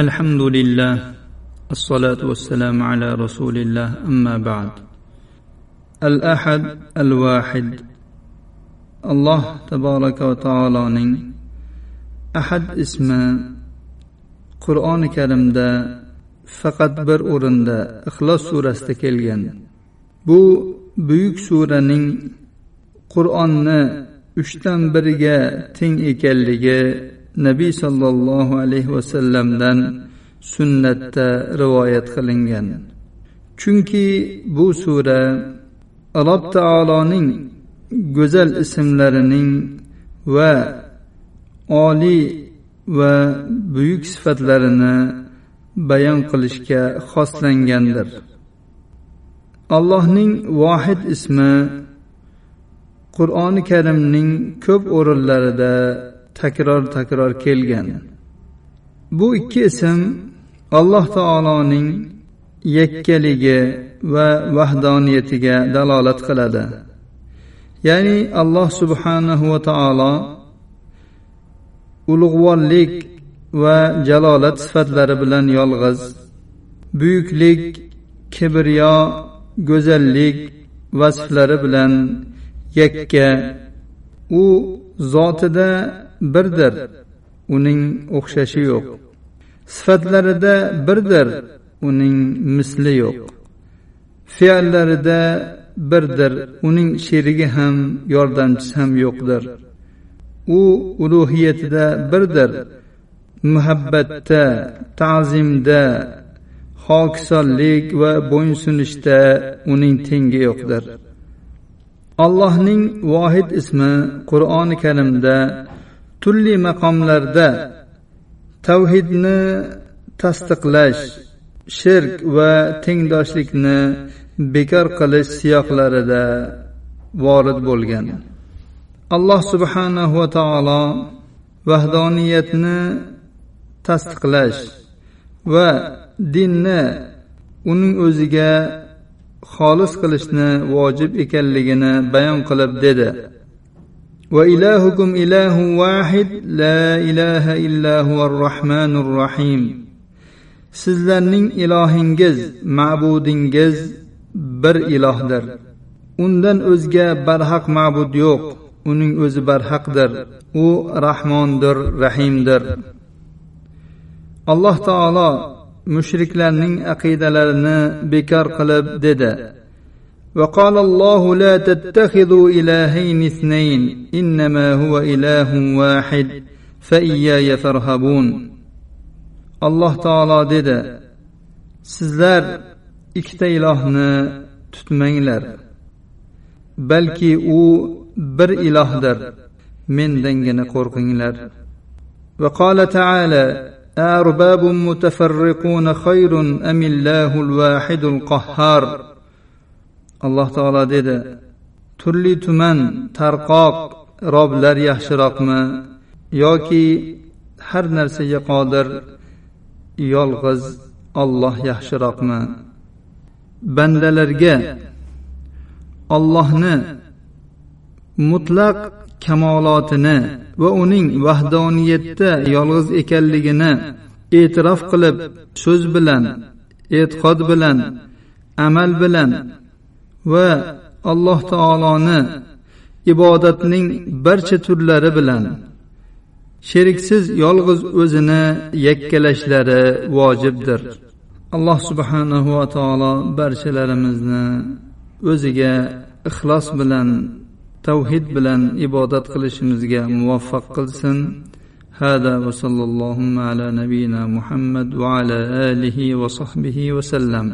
الحمد لله الصلاة والسلام على رسول الله أما بعد الأحد الواحد الله تبارك وتعالى أحد اسمه qur'oni karimda faqat bir o'rinda ixlos surasida kelgan bu buyuk suraning qur'onni uchdan biriga teng ekanligi nabiy sollallohu alayhi vasallamdan sunnatda rivoyat qilingan. Chunki bu sura alloh taoloning go'zal ismlarining va oliy va buyuk sifatlarini bayon qilishga xoslangandir. Allohning vohid ismi qur'oni karimning ko'p o'rinlarida takror takror kelgan. Bu ikki ism alloh taoloning yakkaligi va vahdoniyatiga dalolat qiladi. Ya'ni alloh subhanahu va taolo ulug'vorlik va jalolat sifatlari bilan yolg'iz buyuklik kibriyo go'zallik vasflari bilan yakka u zotida birdir. Uning o'xshashi yo'q. Sifatlarida birdir. Uning misli yo'q. Fe'llarida birdir. Uning sherigi ham yordamchisi ham yo'qdir. U ulug'iyatida birdir. Muhabbatda ta'zimda hokisonlik va bo'ysunishda uning tengi yo'qdir. Allohning vohid ismi qur'oni karimda turli maqomlarda tavhidni tasdiqlash shirk va tengdoshlikni bekor qilish siyoqlarida vorid bo'lgan. Alloh subhanahu va taolo vahdoniyatni tasdiqlash va dinni uning o'ziga xolis qilishni vojib ekanligini bayon qilib dedi. وإلهكم إله واحد لا إله إلا هو الرحمن الرحيم sizlarning ilohingiz ma'budingiz bir ilohdir undan o'zga barhaq ma'bud yo'q uning o'zi barhaqdir u rahmondir rahimdir alloh taolo mushriklarning aqidalarini bekor qilib dedi وقال الله لا تتخذوا إلهين اثنين إنما هو إله واحد فإياي فارهبون. alloh taolo dedi sizlar ikkita ilohni tutmanglar balki u bir ilohdir mendangina qo'rqinglar. وقال تعالى أأرباب متفرقون خير أم الله الواحد القهار alloh taolo dedi turli tuman tarqoq roblar yaxshiroqmi? Yoki har narsaga qodir yolg'iz olloh yaxshiroqmi? Bandalarga ollohni mutlaq kamolotini va uning vahdoniyatda yolg'iz ekanligini e'tirof qilib so'z bilan e'tiqod bilan amal bilan va alloh taoloni ibodatning barcha turlari bilan sheriksiz yolg'iz o'zini yakkalashlari vojibdir alloh subhanahu va taolo barchalarimizni o'ziga ixlos bilan tavhid bilan ibodat qilishimizga muvaffaq qilsin هذا وصلى اللهم على نبينا محمد وعلى اله وصحبه وسلم